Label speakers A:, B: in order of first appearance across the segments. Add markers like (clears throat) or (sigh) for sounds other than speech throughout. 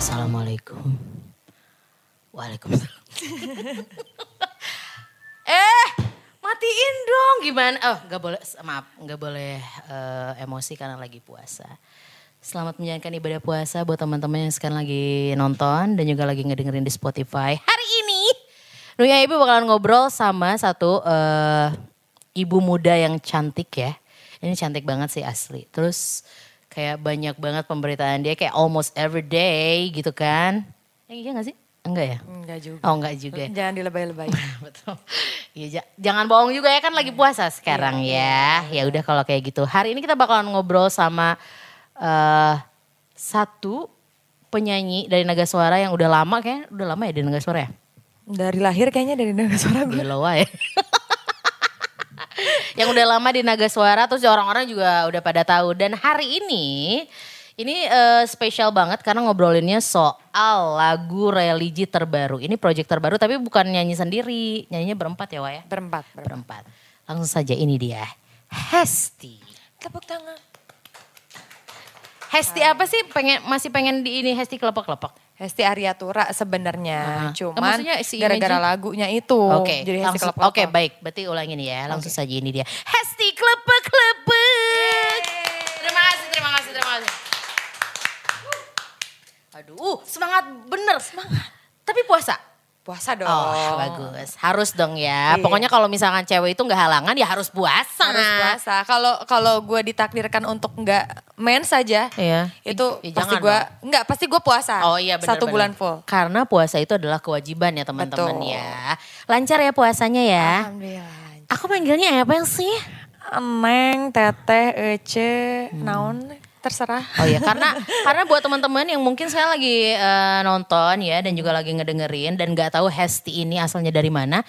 A: Assalamualaikum. Waalaikumsalam. (laughs) eh, matiin dong gimana? Oh, nggak boleh maaf, nggak boleh eh, emosi karena lagi puasa. Selamat menjalankan ibadah puasa buat teman-teman yang sekarang lagi nonton dan juga lagi ngedengerin di Spotify. Hari ini Nuya Ibu bakalan ngobrol sama satu eh, ibu muda yang cantik ya. Ini cantik banget sih asli. Terus kayak banyak banget pemberitaan dia kayak almost every day gitu kan. Eh, iya gak sih? Enggak ya?
B: Enggak juga.
A: Oh enggak juga. ya.
B: Jangan dilebay-lebay. (laughs)
A: Betul. Iya, ja- jangan bohong juga ya kan lagi puasa sekarang ya. Ya udah kalau kayak gitu. Hari ini kita bakalan ngobrol sama eh satu penyanyi dari Naga Suara yang udah lama kayak udah lama ya di Naga Suara ya.
B: Dari lahir kayaknya dari naga suara gue.
A: Gila ya. (laughs) yang udah lama di Naga Suara terus orang-orang juga udah pada tahu dan hari ini ini eh, spesial banget karena ngobrolinnya soal lagu religi terbaru. Ini project terbaru tapi bukan nyanyi sendiri, nyanyinya berempat ya Wak ya.
B: Berempat. berempat.
A: berempat. Langsung saja ini dia. Hesti.
B: Tepuk tangan.
A: Hesti apa sih? Pengen masih pengen di ini Hesti kelepek-kelepek.
B: Hesti Ariatura sebenarnya.
A: Eh,
B: Cuman
A: si
B: gara-gara lagunya itu.
A: Oke,
B: Jadi Hesti kelepek
A: Oke, baik. Berarti ulangin ya. Langsung saja ini dia. Hesti kelepek-kelepek. Terima kasih, terima kasih, terima kasih. Aduh, uh, semangat bener. Semangat. Tapi puasa.
B: Puasa dong.
A: Oh, bagus. Harus dong ya.
B: Iya.
A: Pokoknya kalau misalkan cewek itu nggak halangan ya harus puasa.
B: Harus puasa. Kalau kalau gue ditakdirkan untuk nggak main saja,
A: Iya.
B: itu
A: Ih,
B: pasti
A: jangan
B: gue nggak pasti gue puasa.
A: Oh iya benar
B: Satu
A: benar.
B: bulan full.
A: Karena puasa itu adalah kewajiban ya teman-teman ya. Lancar ya puasanya ya.
B: Alhamdulillah.
A: Aku manggilnya apa sih?
B: Neng, teteh, ece, naon, terserah.
A: Oh ya karena karena buat teman-teman yang mungkin saya lagi eh, nonton ya dan juga lagi ngedengerin dan nggak tahu Hesti ini asalnya dari mana.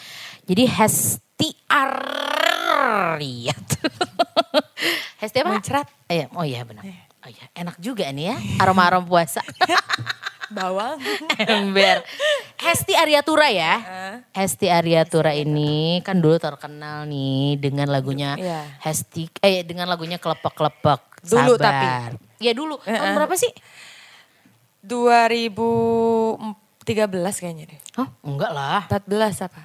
A: Jadi Hesti Ariat. (laughs) Hesti apa?
B: Muncrat.
A: Iya, oh iya benar. Oh iya, enak juga nih ya aroma-aroma puasa. (laughs)
B: Bawang.
A: Ember. Hesti Ariatura ya. Hesti Ariatura ini kan dulu terkenal nih dengan lagunya
B: Iya.
A: Hesti eh dengan lagunya kelepek-kelepek.
B: Dulu
A: Sabar.
B: tapi.
A: Ya dulu. Tahun berapa sih?
B: 2013 kayaknya deh.
A: Hah? Enggak lah.
B: 14 apa?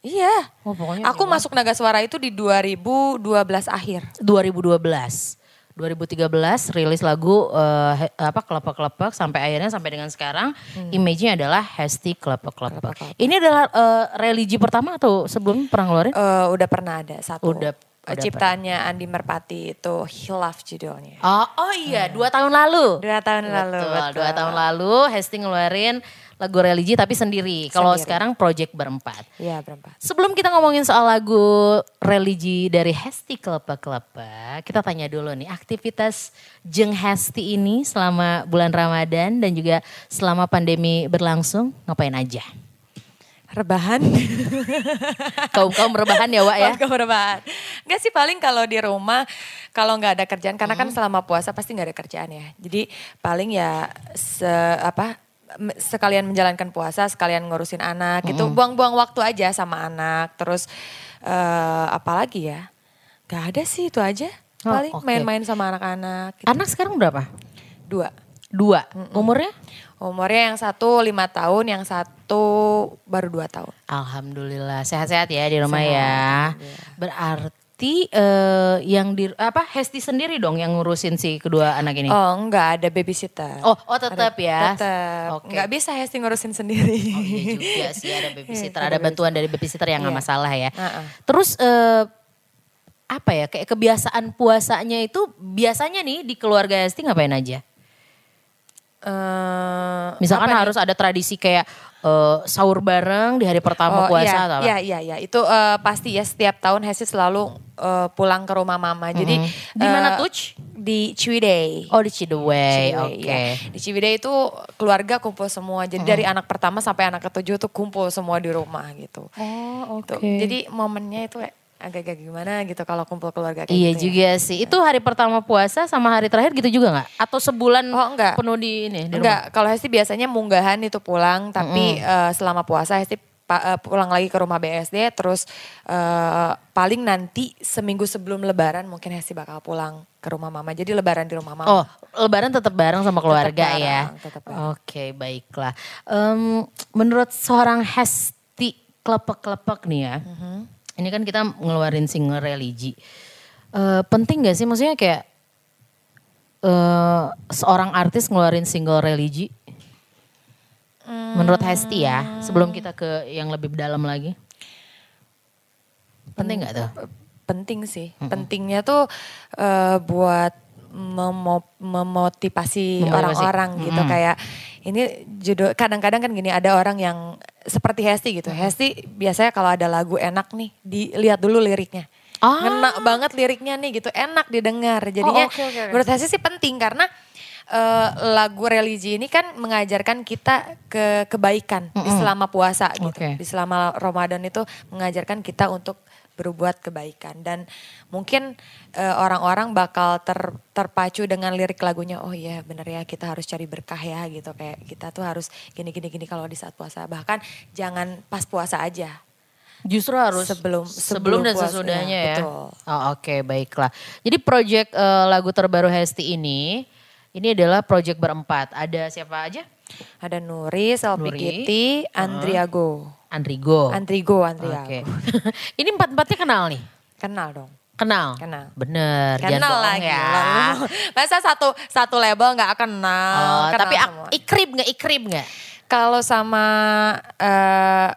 B: Iya.
A: Oh, pokoknya
B: Aku masuk Naga Suara itu di 2012 akhir.
A: 2012. 2013 rilis lagu eh, he- apa kelepek-kelepek sampai akhirnya sampai dengan sekarang image-nya adalah Hesti kelepek-kelepek.
B: Kelepek-kelepek.
A: Ini adalah eh, religi pertama atau sebelumnya pernah ngeluarin?
B: Eh, udah pernah ada satu.
A: Udah- udah
B: Ciptaannya Andi Merpati itu Hilaf judulnya.
A: Oh, oh iya, dua tahun lalu.
B: Dua tahun lalu,
A: Betul,
B: betul.
A: dua tahun lalu Hesti ngeluarin lagu religi tapi sendiri. Kalau sekarang project berempat.
B: Iya berempat.
A: Sebelum kita ngomongin soal lagu religi dari Hesti Kelepek-Kelepek, kita tanya dulu nih aktivitas Jeng Hesti ini selama bulan Ramadan dan juga selama pandemi berlangsung ngapain aja?
B: Rebahan. (laughs)
A: Kaum kaum rebahan ya Wak ya?
B: Keluarga rebahan. Enggak sih paling kalau di rumah kalau nggak ada kerjaan karena
A: Hmm.
B: kan selama puasa pasti nggak ada kerjaan ya. Jadi paling ya se apa sekalian menjalankan puasa, sekalian ngurusin anak gitu.
A: Hmm.
B: Buang-buang waktu aja sama anak. Terus eh apalagi ya? Gak ada sih itu aja.
A: Oh,
B: Paling
A: oke.
B: main-main sama anak-anak. gitu.
A: Anak sekarang berapa?
B: Dua.
A: Dua. Umurnya?
B: Umurnya yang satu lima tahun, yang satu baru dua tahun.
A: Alhamdulillah sehat-sehat ya di rumah
B: Sehat,
A: ya.
B: alhamdulillah.
A: Berarti eh, yang di apa Hesti sendiri dong yang ngurusin si kedua anak ini.
B: Oh enggak ada babysitter.
A: Oh, oh tetap ya.
B: Tetap.
A: Oke.
B: Nggak bisa Hesti ngurusin sendiri.
A: Oh iya juga sih ada (laughs) babysitter,
B: Iya,
A: ada bantuan dari babysitter yang nggak
B: Iya.
A: masalah ya.
B: Heeh.
A: Terus eh, apa ya kayak kebiasaan puasanya itu biasanya nih di keluarga Hesti ngapain aja?
B: Eh,
A: Misalkan
B: apa nih?
A: harus ada tradisi kayak eh, sahur bareng di hari pertama
B: Oh,
A: puasa
B: iya,
A: atau apa?
B: Iya, iya, iya. Itu eh, pasti ya setiap tahun Hesti selalu eh, pulang ke rumah mama. Jadi
A: Mhm. Di mana
B: eh,
A: tuh?
B: Di Ciwidey.
A: Oh di
B: Ciwidey,
A: oke.
B: ya. Di Ciwidey itu keluarga kumpul semua. Jadi dari anak pertama sampai anak ketujuh tuh kumpul semua di rumah gitu.
A: Oh
B: Tuh. Jadi momennya itu agak-agak gimana gitu kalau kumpul keluarga kayak
A: Iya
B: gitu ya.
A: juga sih. Itu hari pertama puasa sama hari terakhir gitu juga nggak? Atau sebulan
B: Oh, enggak.
A: penuh di ini? Di
B: Enggak, kalau Hesti biasanya munggahan itu pulang, tapi eh, selama puasa Hesti pa- eh, pulang lagi ke rumah BSD, terus eh, paling nanti seminggu sebelum Lebaran mungkin Hesti bakal pulang ke rumah mama. Jadi lebaran di rumah mama.
A: Oh, lebaran tetap bareng sama keluarga
B: bareng,
A: ya.
B: tetap bareng.
A: Oke, baiklah. Em, menurut seorang Hesti klepek-klepek nih ya.
B: Mm-hmm.
A: Ini kan kita ngeluarin single religi. Eh, penting gak sih maksudnya kayak eh, seorang artis ngeluarin single religi? Menurut Hesti ya, sebelum kita ke yang lebih dalam lagi. Penting gak tuh?
B: penting sih. Pentingnya tuh eh, buat memo- memotivasi orang-orang gitu
A: Mm-mm.
B: kayak ini judul kadang-kadang kan gini ada orang yang seperti Hesti gitu. Hesti biasanya kalau ada lagu enak nih dilihat dulu liriknya.
A: Ah.
B: Ngena banget liriknya nih gitu, enak didengar. Jadinya
A: Oh, oke, oke.
B: menurut Hesti sih penting karena eh, lagu religi ini kan mengajarkan kita ke kebaikan di
A: Mm-mm.
B: selama puasa gitu.
A: Oke.
B: Di selama Ramadan itu mengajarkan kita untuk berbuat kebaikan dan mungkin eh, orang-orang bakal ter, terpacu dengan lirik lagunya oh iya bener ya kita harus cari berkah ya gitu kayak kita tuh harus gini gini gini kalau di saat puasa bahkan jangan pas puasa aja
A: Justru harus
B: Sebelum-
A: sebelum,
B: sebelum
A: dan
B: puasa,
A: sesudahnya
B: ya,
A: ya.
B: betul.
A: Oh, Oke baiklah. Jadi project eh, lagu terbaru Hesti ini, ini adalah project berempat. Ada siapa aja?
B: ada Nuri, Selvi
A: Nuri,
B: Kitty, Andriago
A: Andrigo.
B: Andrigo Andriago
A: Oke. (laughs) ini empat empatnya kenal nih.
B: kenal dong
A: Kenal.
B: Kenal.
A: Bener.
B: kenal lagi
A: ya. (laughs)
B: masa satu satu label nggak kenal
A: Oh,
B: Kenal
A: tapi
B: semua.
A: ikrib nggak ikrib nggak?
B: Kalau sama eh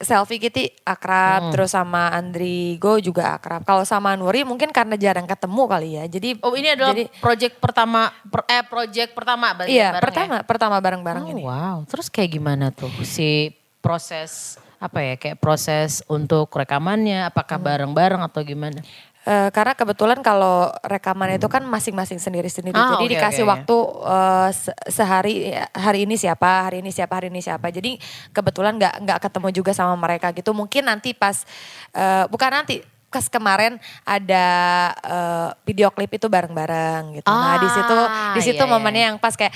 B: Selfie Kitty akrab,
A: Hmm.
B: terus sama Andrigo juga akrab. Kalau sama Nuri mungkin karena jarang ketemu kali ya. Jadi
A: Oh ini adalah
B: jadi,
A: project pertama, per- eh project pertama berarti
B: iya
A: bareng
B: pertama pertama bareng-bareng
A: ya?
B: ini.
A: Oh, wow, terus kayak gimana tuh si proses apa ya kayak proses untuk rekamannya apakah
B: Hmm.
A: bareng-bareng atau gimana?
B: Eh, karena kebetulan kalau rekaman itu kan masing-masing sendiri-sendiri.
A: Ah,
B: Jadi
A: oke,
B: dikasih
A: oke,
B: waktu se- sehari hari ini siapa, hari ini siapa, hari ini siapa. Jadi kebetulan nggak nggak ketemu juga sama mereka gitu. Mungkin nanti pas eh, bukan nanti pas kemarin ada eh, video klip itu bareng-bareng gitu. nah di situ
A: Ah,
B: di situ
A: iya, iya.
B: momennya yang pas kayak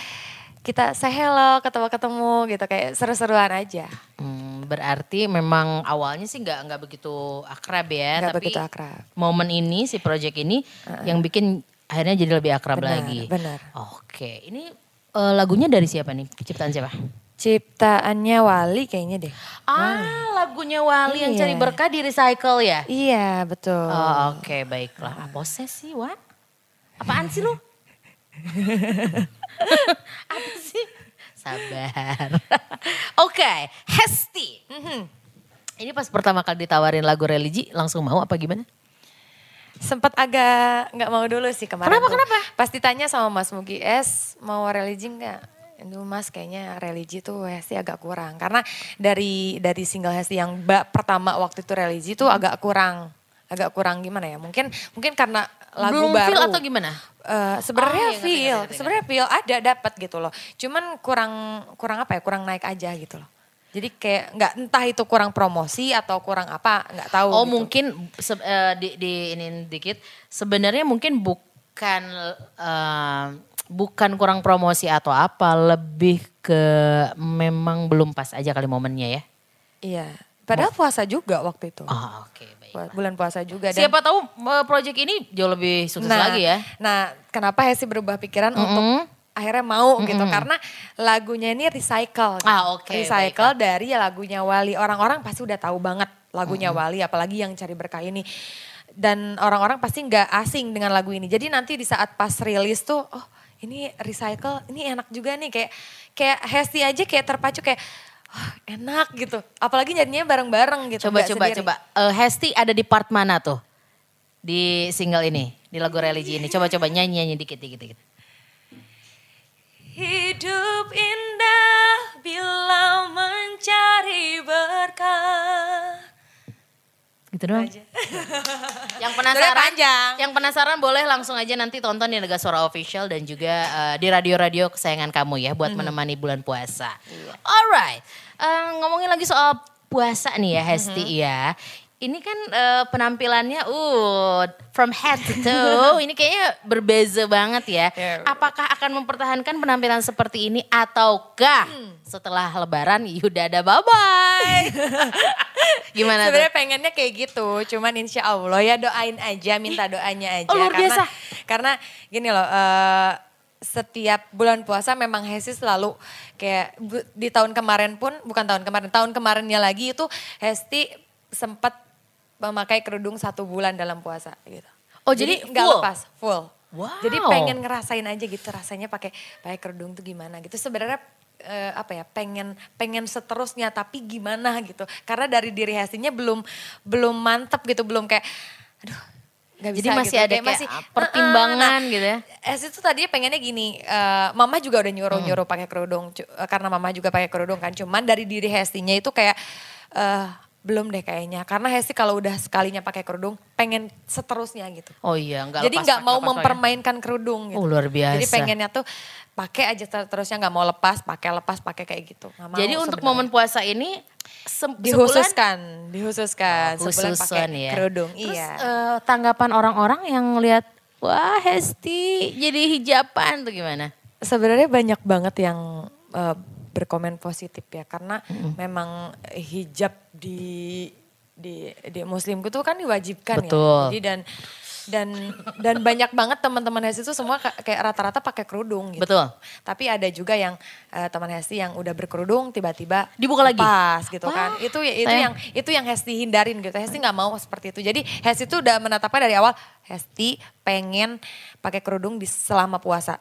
B: kita say hello, ketemu-ketemu gitu kayak seru-seruan aja.
A: Hmm, berarti memang awalnya sih nggak nggak begitu akrab ya,
B: Nggak
A: tapi
B: begitu akrab.
A: momen ini si project ini yang bikin akhirnya jadi lebih akrab
B: Benar,
A: lagi.
B: benar.
A: Oke, ini eh, lagunya dari siapa nih? Ciptaan siapa?
B: Ciptaannya Wali kayaknya deh.
A: Ah, lagunya Wali yang
B: Iya.
A: cari berkah di recycle ya?
B: Iya betul.
A: Oh, Oke, baiklah. Apa sih, Wan? Apaan sih lu? (laughs) Apa sih? Sabar. (laughs) Oke, Hesti. Mhm. Ini pas pertama kali ditawarin lagu religi, langsung mau apa gimana?
B: Sempet agak nggak mau dulu sih kemarin.
A: Kenapa,
B: tuh.
A: kenapa?
B: Pas ditanya sama Mas Mugi S mau religi nggak? Aduh mas kayaknya religi tuh Hesti agak kurang. Karena dari dari single Hesti yang pertama waktu itu religi tuh agak kurang. Agak kurang gimana ya? Mungkin mungkin karena lagu
A: Belum
B: baru.
A: feel atau gimana?
B: Eh, sebenarnya
A: Oh, iya,
B: feel, sebenarnya feel ada dapat gitu loh. Cuman kurang kurang apa ya? Kurang naik aja gitu loh. Jadi kayak nggak entah itu kurang promosi atau kurang apa nggak tahu.
A: Oh
B: gitu.
A: mungkin se- eh, di, di ini dikit. Sebenarnya mungkin bukan eh, bukan kurang promosi atau apa, lebih ke memang belum pas aja kali momennya ya.
B: Iya. Padahal puasa juga waktu itu.
A: Oh, oke baik.
B: Bulan puasa juga. Dan,
A: Siapa tahu eh, project ini jauh lebih sukses lagi ya.
B: Nah, kenapa Hesi berubah pikiran untuk akhirnya mau gitu karena lagunya ini recycle. gitu.
A: Ah, oke,
B: Recycle dari lagunya Wali. Orang-orang pasti udah tahu banget lagunya Wali apalagi yang cari berkah ini. Dan orang-orang pasti nggak asing dengan lagu ini. Jadi nanti di saat pas rilis tuh oh ini recycle, ini enak juga nih kayak kayak Hesti aja kayak terpacu kayak "Wah, enak gitu. Apalagi nyanyinya bareng-bareng gitu.
A: Coba coba
B: sendiri.
A: coba. Eh, Hesti ada di part mana tuh? Di single ini, di lagu religi ini. Coba coba nyanyi nyanyi dikit dikit dikit.
B: Hidup indah bila mencari berkah.
A: Gitu doang. (laughs) yang penasaran,
B: panjang.
A: yang penasaran boleh langsung aja nanti tonton di Naga Suara Official dan juga eh, di radio-radio kesayangan kamu ya buat menemani bulan puasa. Alright, Eh, ngomongin lagi soal puasa nih ya Hesti ya. ini kan uh, penampilannya uh from head to toe (laughs) ini kayaknya berbeza banget ya.
B: Ya.
A: Apakah akan mempertahankan penampilan seperti ini ataukah setelah lebaran Yuda ada bye bye? (laughs) Gimana tuh?
B: Sebenarnya pengennya kayak gitu, cuman insya Allah ya doain aja, minta doanya aja.
A: Oh, luar
B: karena,
A: biasa.
B: Karena gini loh, eh, setiap bulan puasa memang Hesti selalu kayak di tahun kemarin pun, bukan tahun kemarin, tahun kemarinnya lagi itu Hesti sempat memakai kerudung satu bulan dalam puasa gitu.
A: Oh, jadi
B: nggak lepas, full.
A: Wow.
B: Jadi pengen ngerasain aja gitu rasanya pakai pakai kerudung tuh gimana gitu. Sebenarnya eh, apa ya pengen pengen seterusnya tapi gimana gitu. Karena dari diri Hestinya belum belum mantep gitu, belum kayak aduh nggak bisa
A: Jadi masih
B: gitu.
A: ada kayak pertimbangan gitu ya?
B: Hesti tuh tadinya pengennya gini, eh, mama juga udah nyuruh-nyuruh pakai kerudung eh, karena mama juga pakai kerudung kan. Cuman dari diri Hestinya itu kayak eh, belum deh kayaknya. Karena Hesti kalau udah sekalinya pakai kerudung pengen seterusnya gitu.
A: Oh iya, nggak
B: Jadi
A: lepas
B: nggak mau
A: lepas pakai.
B: mempermainkan kerudung gitu.
A: Oh, luar biasa.
B: Jadi pengennya tuh pakai aja ter- terusnya nggak mau lepas, pakai lepas, pakai kayak gitu. Nggak mau
A: Jadi untuk
B: sebenarnya.
A: momen puasa ini se- sebulan
B: dihususkan, dihususkan
A: Oh,
B: sebulan pakai
A: ya.
B: kerudung.
A: Terus
B: iya.
A: eh, tanggapan orang-orang yang lihat wah Hesti jadi hijaban tuh gimana?
B: Sebenarnya banyak banget yang eh, berkomen positif ya karena memang hijab di di di muslimku tuh kan diwajibkan
A: Betul.
B: ya. Jadi dan dan dan banyak banget teman-teman Hesti itu semua ka- kayak rata-rata pakai kerudung gitu.
A: Betul.
B: Tapi ada juga yang eh, teman Hesti yang udah berkerudung tiba-tiba
A: Dibuka lagi?
B: lepas gitu kan.
A: Wah,
B: Itu ya- itu
A: sayang.
B: yang itu yang Hesti hindarin gitu. Hesti nggak mau seperti itu. Jadi Hesti tuh udah menetapkan dari awal Hesti pengen pakai kerudung di selama puasa.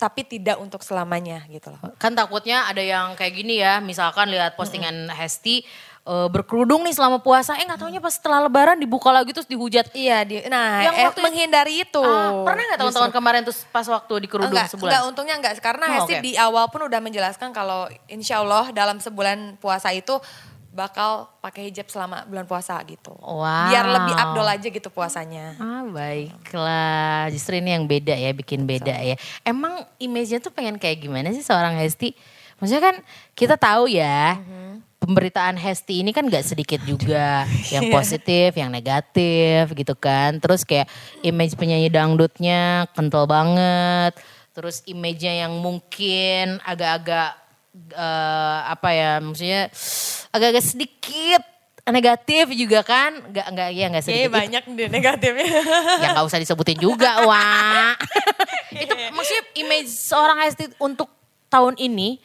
B: Tapi tidak untuk selamanya gitu loh.
A: Kan takutnya ada yang kayak gini ya, misalkan lihat postingan Hesti eh, berkerudung nih selama puasa, eh nggak taunya pas setelah lebaran dibuka lagi terus dihujat.
B: Iya, di, nah
A: Yang
B: eh,
A: waktu
B: menghindari itu.
A: Ah, pernah nggak tahun-tahun kemarin tuh pas waktu di kerudung
B: enggak,
A: sebulan?
B: enggak, untungnya enggak. Karena
A: Oh,
B: Hesti
A: oke.
B: di awal pun udah menjelaskan kalau insya Allah dalam sebulan puasa itu bakal pakai hijab selama bulan puasa gitu.
A: Wow.
B: Biar lebih abdol aja gitu puasanya.
A: Ah baiklah, justru ini yang beda ya, bikin beda ya. Emang image-nya tuh pengen kayak gimana sih seorang Hesti? Maksudnya kan kita tahu ya, pemberitaan Hesti ini kan gak sedikit juga. (laughs) Yang positif, yang negatif gitu kan. Terus kayak image penyanyi dangdutnya kental banget. Terus image-nya yang mungkin agak-agak eh, apa ya, maksudnya agak-agak sedikit negatif juga kan. Gak, nggak ya gak sedikit.
B: Kayaknya banyak deh negatifnya.
A: ya nggak usah disebutin juga (laughs) wah itu maksudnya image seorang Hesti untuk tahun ini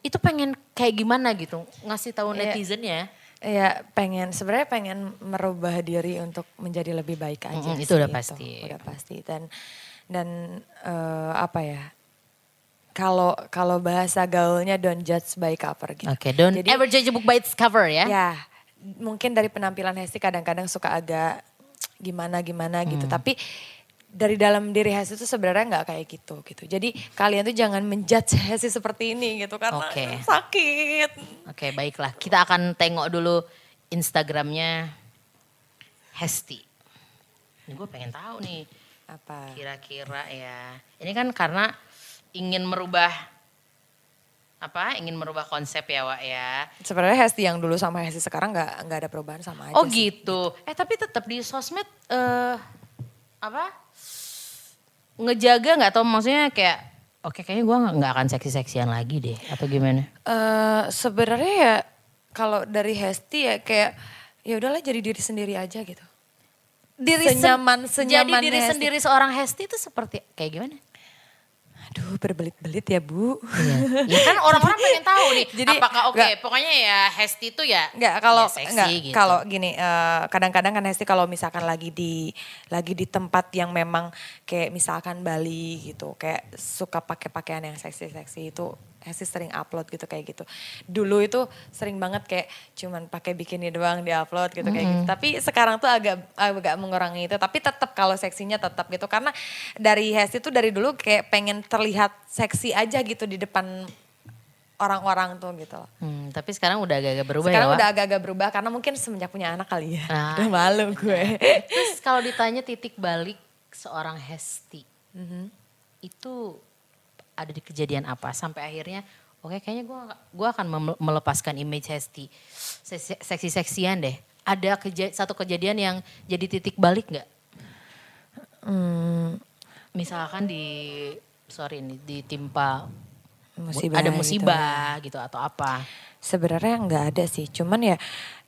A: itu pengen kayak gimana gitu ngasih tahu
B: Iya.
A: netizennya
B: Iya pengen sebenarnya pengen merubah diri untuk menjadi lebih baik aja.
A: Mm-mm, itu
B: sih,
A: udah pasti.
B: udah pasti dan dan eh, apa ya? Kalau kalau bahasa gaulnya don't judge by cover gitu.
A: oke don't
B: Jadi-
A: ever judge a book by its cover ya
B: Ya, mungkin dari penampilan Hesti kadang-kadang suka agak gimana-gimana gitu.
A: Hmm.
B: Tapi dari dalam diri Hesti itu sebenarnya nggak kayak gitu gitu. Jadi kalian tuh jangan menjudge (laughs) Hesti seperti ini gitu karena
A: Oke.
B: sakit.
A: oke baiklah kita akan tengok dulu Instagramnya Hesti ini gue pengen tahu nih
B: Apa?
A: kira-kira ya ini kan karena ingin merubah apa ingin merubah konsep ya Wak ya
B: Sebenarnya Hesti yang dulu sama Hesti sekarang nggak nggak ada perubahan sama aja
A: Oh
B: sih.
A: gitu. Eh tapi tetap di sosmed eh apa? Ngejaga nggak atau maksudnya kayak oke kayaknya gue nggak akan seksi-seksian lagi deh atau gimana?
B: Eh, sebenarnya ya kalau dari Hesti ya kayak ya udahlah jadi diri sendiri aja gitu.
A: Diri sen-
B: Senyaman-
A: Jadi
B: senyaman
A: diri
B: Hesti.
A: sendiri seorang Hesti itu seperti kayak gimana?
B: Aduh berbelit-belit ya bu.
A: ya kan (laughs) orang-orang pengen tahu nih.
B: Jadi,
A: apakah oke
B: nggak-
A: pokoknya ya Hesti itu ya
B: Enggak kalau
A: ya
B: enggak
A: gitu.
B: kalau gini eh, kadang-kadang kan Hesti kalau misalkan lagi di lagi di tempat yang memang kayak misalkan Bali gitu kayak suka pakai pakaian yang seksi-seksi itu Hesti sering upload gitu kayak gitu. Dulu itu sering banget kayak cuman pakai bikini doang di upload gitu kayak gitu. Tapi sekarang tuh agak agak mengurangi itu tapi tetap kalau seksinya tetap gitu karena dari Hesti tuh dari dulu kayak pengen terlihat seksi aja gitu di depan orang-orang tuh gitu loh.
A: Hmm, tapi sekarang udah agak-agak berubah
B: Sekarang
A: ya Wak?
B: udah agak-agak berubah karena mungkin semenjak punya anak kali ya.
A: Ah,
B: udah malu gue. (laughs)
A: Terus kalau ditanya titik balik seorang Hesti,
B: Mhm.
A: itu ada di kejadian apa sampai akhirnya oke kayaknya gue gua akan melepaskan image Hesti seksi seksian deh. ada keja satu kejadian yang jadi titik balik nggak?
B: Hmm,
A: Misalkan di sorry ini ditimpa
B: musibah
A: ada
B: gitu.
A: musibah gitu, atau apa?
B: Sebenarnya nggak ada sih, cuman ya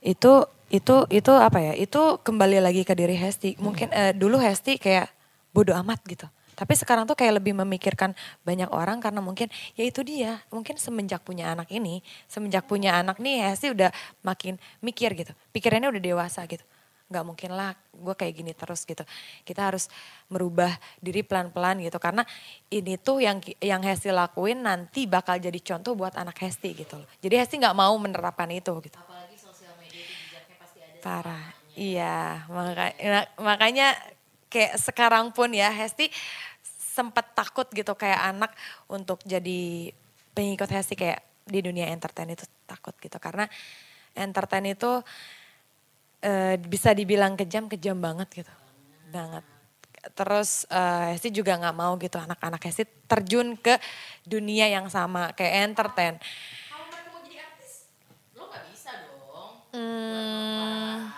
B: itu itu itu apa ya? Itu kembali lagi ke diri Hesti. Mungkin eh, dulu Hesti kayak bodoh amat gitu. Tapi sekarang tuh kayak lebih memikirkan banyak orang karena mungkin ya itu dia. Mungkin semenjak punya anak ini, semenjak punya anak nih Hesti udah makin mikir gitu. Pikirannya udah dewasa gitu. Nggak mungkin lah gue kayak gini terus gitu. Kita harus merubah diri pelan-pelan gitu. Karena ini tuh yang yang Hesti lakuin nanti bakal jadi contoh buat anak Hesti gitu loh. Jadi Hesti nggak mau menerapkan itu gitu.
A: Apalagi sosial media pasti ada.
B: Parah. Iya, makanya, makanya kayak sekarang pun ya Hesti sempat takut gitu kayak anak untuk jadi pengikut Hesti kayak di dunia entertain itu takut gitu. Karena entertain itu eh, bisa dibilang kejam kejam banget gitu. Banget. Terus eh, Hesti juga nggak mau gitu anak-anak Hesti terjun ke dunia yang sama kayak entertain.
A: Kalau mereka mau jadi artis, lo nggak bisa dong.
B: Hmm,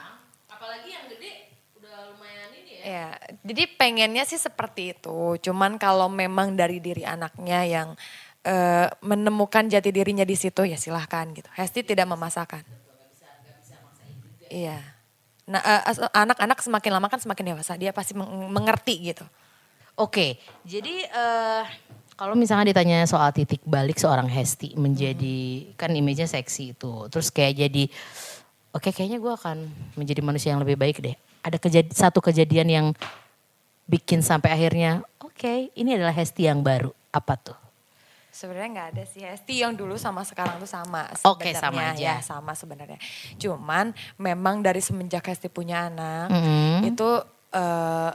A: Apalagi yang gede udah lumayan ini ya.
B: Ya, jadi pengennya sih seperti itu. Cuman kalau memang dari diri anaknya yang eh, menemukan jati dirinya di situ ya silahkan gitu. Hesti tidak memasakkan. Iya. Nah, eh, anak-anak semakin lama kan semakin dewasa, dia pasti meng- mengerti gitu.
A: Oke, jadi eh kalau misalnya ditanya soal titik balik seorang Hesti menjadi kan image-nya seksi itu, terus kayak jadi oke kayaknya gue akan menjadi manusia yang lebih baik deh. Ada kejadi, satu kejadian yang bikin sampai akhirnya oke ini adalah Hesti yang baru. Apa tuh?
B: Sebenarnya nggak ada sih Hesti yang dulu sama sekarang tuh sama
A: Oke,
B: sebenarnya.
A: sama aja.
B: Ya sama sebenarnya. Cuman memang dari semenjak Hesti punya anak
A: Mhm.
B: itu eh,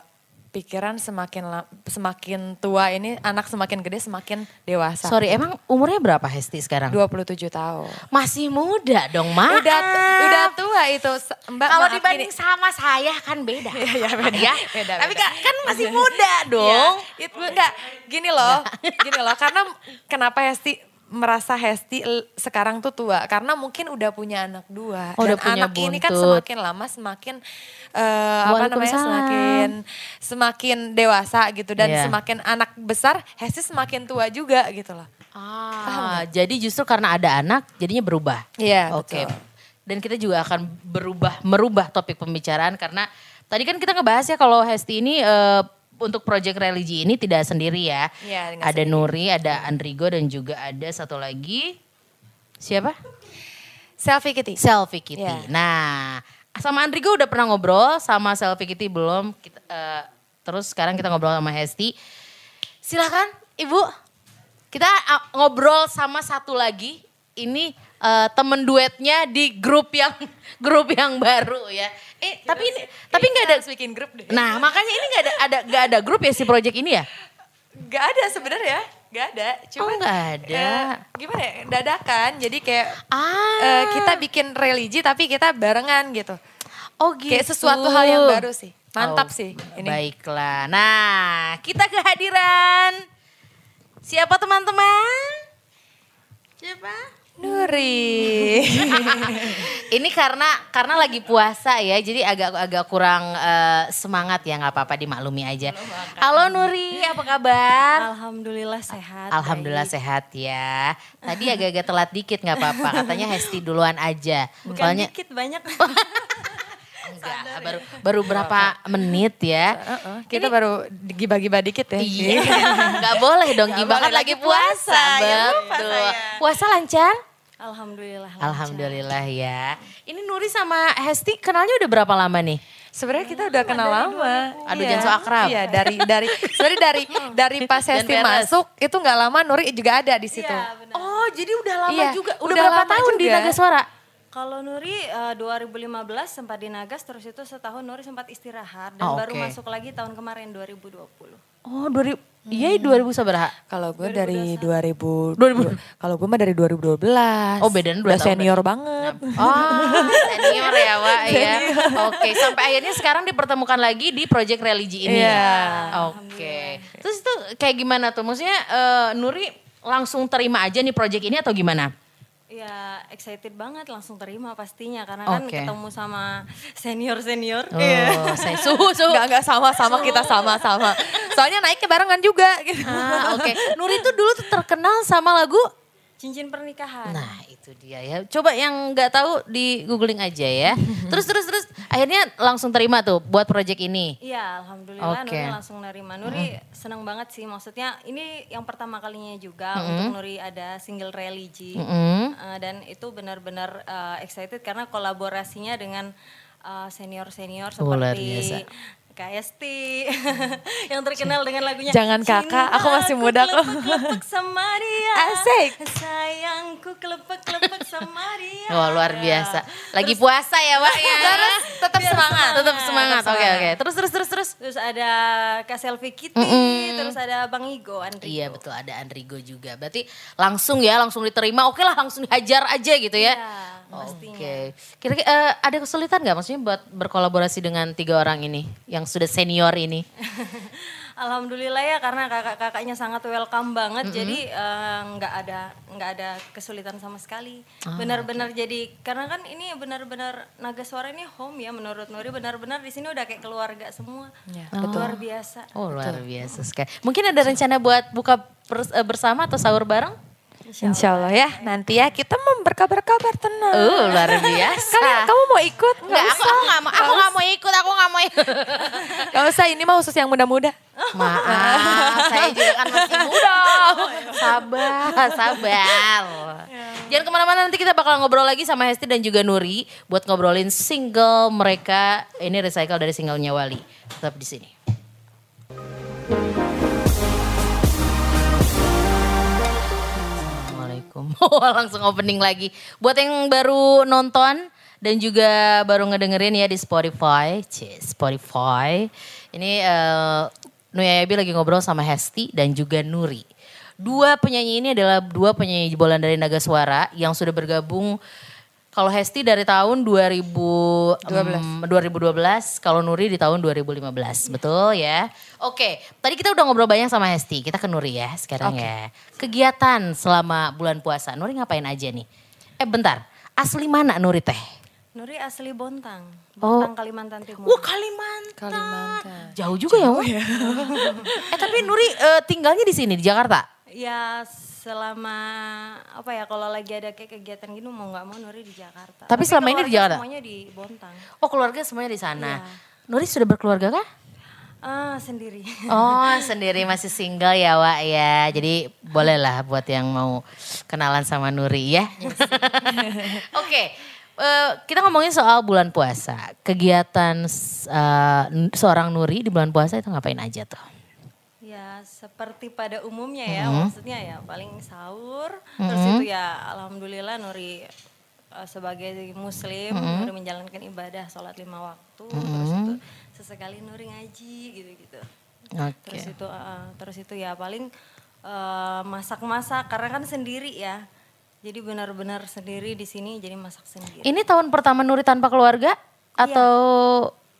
B: pikiran semakin semakin tua ini anak semakin gede semakin dewasa.
A: Sorry, emang umurnya berapa Hesti sekarang?
B: 27 tahun.
A: Masih muda dong, Mak.
B: Udah udah tua itu Mbak.
A: Kalau dibanding
B: gini.
A: sama saya kan beda.
B: Iya, iya, beda.
A: Ya.
B: Beda,
A: Tapi
B: beda.
A: kan, kan masih muda dong.
B: Ya, itu enggak gini loh, gini loh. Karena kenapa Hesti merasa Hesti sekarang tuh tua? Karena mungkin udah punya anak dua.
A: Oh,
B: Dan
A: udah punya
B: anak ini kan
A: buntut.
B: semakin lama semakin eh, apa namanya semakin semakin dewasa gitu dan
A: Iya.
B: semakin anak besar Hesti semakin tua juga gitu loh.
A: Ah, jadi justru karena ada anak jadinya berubah.
B: Iya,
A: Oke.
B: betul.
A: Dan kita juga akan berubah merubah topik pembicaraan karena tadi kan kita ngebahas ya kalau Hesti ini eh, untuk project religi ini tidak sendiri ya.
B: Nggak
A: ada
B: sendiri.
A: Nuri, ada Andrigo dan juga ada satu lagi siapa?
B: Selfie Kitty.
A: Selfie Kitty.
B: Iya.
A: Nah, sama Andrigo udah pernah ngobrol, sama Selfie Kitty belum. Kita, eh, terus sekarang kita ngobrol sama Hesti. Silahkan Ibu, kita ah, ngobrol sama satu lagi. Ini eh, temen duetnya di grup yang (laughs) grup yang baru ya. Eh tapi ini tapi nggak ada.
B: bikin grup deh.
A: Nah makanya ini nggak ada ada nggak ada grup ya si project ini ya?
B: Gak ada sebenarnya, gak ada. Cuman,
A: nggak ada.
B: eh, gimana ya, dadakan. Jadi kayak
A: Ah.
B: eh, kita bikin religi tapi kita barengan gitu.
A: Oh gitu.
B: Kayak sesuatu hal yang baru sih. Mantap
A: Oh,
B: sih ini.
A: Baiklah. Nah, kita kehadiran siapa teman-teman? Siapa?
B: Nuri. (laughs)
A: Ini karena karena lagi puasa ya, jadi agak agak kurang eh, semangat ya nggak apa-apa dimaklumi aja. Halo Nuri, apa kabar?
C: Alhamdulillah sehat.
A: Alhamdulillah
C: baik.
A: sehat ya. Tadi agak-agak telat dikit nggak apa-apa. Katanya Hesti duluan aja.
C: Bukan
A: Soalnya
C: dikit banyak. (laughs)
A: enggak, baru baru berapa menit ya.
B: Heeh, kita baru gibah-gibah dikit ya.
A: Iya, (laughs) nggak boleh dong gibah kan
B: boleh,
A: lagi
B: lagi
A: puasa.
B: puasa, ya
A: Betul.
B: saya.
A: Puasa lancar?
C: Alhamdulillah. lancar.
A: Alhamdulillah ya. Ini Nuri sama Hesti kenalnya udah berapa lama nih?
B: Sebenarnya kita udah kenal lama.
A: Aduh,
B: Iya.
A: jangan so akrab.
B: Iya, dari dari sebenarnya dari (laughs) dari pas Hesti masuk itu nggak lama Nuri juga ada di situ.
C: Iya benar.
A: Oh, jadi udah lama
B: Iya,
A: juga. Udah,
B: udah
A: berapa
B: lama
A: tahun di
B: juga.
A: Naga Suara?
C: Kalau Nuri eh, 2015 sempat di Nagas terus itu setahun Nuri sempat istirahat dan
A: Oh,
C: baru
A: oke.
C: masuk lagi tahun kemarin 2020.
A: Oh, 2000. Iya, 2000 sabaraha.
B: Kalau gue dari 2000,
A: 2000.
B: kalau gue mah dari 2012.
A: Oh, bedanya dua
B: Udah
A: tahun
B: senior banget.
A: Oh, (laughs) senior ya, Wak ya. Oke, sampai akhirnya sekarang dipertemukan lagi di project religi ini.
B: Iya.
A: Oke. Terus itu kayak gimana tuh? Maksudnya eh, Nuri langsung terima aja nih project ini atau gimana?
C: Ya excited banget langsung terima pastinya karena kan
A: Oke.
C: ketemu sama senior-senior.
A: Oh,
C: Iya.
A: saya suhu, suhu.
B: Enggak, enggak sama-sama kita sama-sama. Soalnya naiknya barengan juga gitu.
A: Ah, Oke, Nuri tuh dulu tuh terkenal sama lagu
C: Cincin pernikahan.
A: Nah itu dia ya. Coba yang nggak tahu di googling aja ya. (laughs) terus terus terus akhirnya langsung terima tuh buat project ini.
C: Iya, alhamdulillah
A: Oke.
C: Nuri langsung nerima. Nuri senang banget sih, maksudnya ini yang pertama kalinya juga untuk Nuri ada single religi
A: Mm-mm.
C: Uh, dan itu benar-benar uh, excited karena kolaborasinya dengan uh, senior-senior
A: Oh, luar
C: seperti KST (laughs) yang terkenal dengan lagunya
B: Jangan kakak, aku masih muda kok."
C: kelepek sama dia
B: Asik.
C: sayangku kelepek-kelepek sama dia
A: Wah luar biasa. Lagi puasa ya Wak ya.
B: Terus tetap
C: Biar
B: semangat.
A: Tetap semangat.
B: Tetap
A: Oke
B: semangat.
A: oke. Terus terus terus terus.
C: terus ada Kak Selfie Kitty terus ada Bang Igo Andri
A: Iya betul ada Andrigo juga. Berarti langsung ya langsung diterima. Oke lah langsung dihajar aja gitu ya.
C: Iya, pastinya.
A: Oke. Kira-kira eh, ada kesulitan nggak maksudnya buat berkolaborasi dengan tiga orang ini yang sudah senior ini? (laughs)
C: Alhamdulillah ya karena kakak-kakaknya sangat welcome banget jadi eh, nggak ada nggak ada kesulitan sama sekali
A: Ah,
C: benar-benar jadi karena kan ini benar-benar naga suara ini home ya menurut Nuri benar-benar di sini udah kayak keluarga semua
B: Ya,
C: luar biasa
A: Oh luar biasa sekali. Mungkin ada rencana buat buka eh, bersama atau sahur bareng?
B: Insya Allah ya, nanti ya kita mau berkabar-kabar tenang.
A: Uh luar biasa.
B: Kalian, kamu mau ikut?
A: Enggak, aku aku nggak mau, aku nggak mau ikut, aku nggak mau ikut. (laughs)
B: Gak usah, ini mah khusus yang muda-muda.
A: Maaf, saya juga kan masih muda. Sabar, sabar. Jangan ke mana-mana nanti kita bakal ngobrol lagi sama Hesti dan juga Nuri buat ngobrolin single mereka. Ini recycle dari singlenya Wali. Tetap di sini. Oh, (laughs) langsung opening lagi. Buat yang baru nonton dan juga baru ngedengerin ya di Spotify, Cie, Spotify. Ini eh Nuya Yabi lagi ngobrol sama Hesti dan juga Nuri. Dua penyanyi ini adalah dua penyanyi jebolan dari Naga Suara yang sudah bergabung kalau Hesti dari tahun 2000, 2012. 2012, kalau Nuri di tahun 2015, betul ya? Oke, tadi kita udah ngobrol banyak sama Hesti, kita ke Nuri ya sekarang ya. Kegiatan selama bulan puasa, Nuri ngapain aja nih? Eh bentar, asli mana Nuri teh?
C: Nuri asli Bontang
A: Oh.
C: Bontang Kalimantan Timur
A: Wah Kalimantan.
B: Kalimantan.
A: Jauh juga ya, Wak? eh tapi Nuri eh, tinggalnya di sini di Jakarta.
C: ya selama apa ya kalau lagi ada kayak kegiatan gini mau nggak mau Nuri di Jakarta
A: Tapi selama ini di Jakarta?
C: semuanya di Bontang
A: Oh keluarga semuanya di sana.
C: Iya.
A: Nuri sudah berkeluarga kah?
C: ah sendiri
A: Oh (laughs) sendiri masih single ya Wak ya. Jadi bolehlah buat yang mau kenalan sama Nuri ya. (laughs) Oke. eh, kita ngomongin soal bulan puasa. Kegiatan eh, seorang Nuri di bulan puasa itu ngapain aja tuh?
C: Seperti pada umumnya ya,
A: Mm-hmm.
C: maksudnya ya paling sahur, terus itu ya alhamdulillah Nuri eh, sebagai muslim,
A: Mm-hmm.
C: Nuri menjalankan ibadah sholat lima waktu, terus itu sesekali Nuri ngaji gitu-gitu.
A: Oke.
C: Terus itu, eh, terus itu ya paling eh, masak-masak karena kan sendiri ya, jadi benar-benar sendiri di sini jadi masak sendiri.
A: Ini tahun pertama Nuri tanpa keluarga atau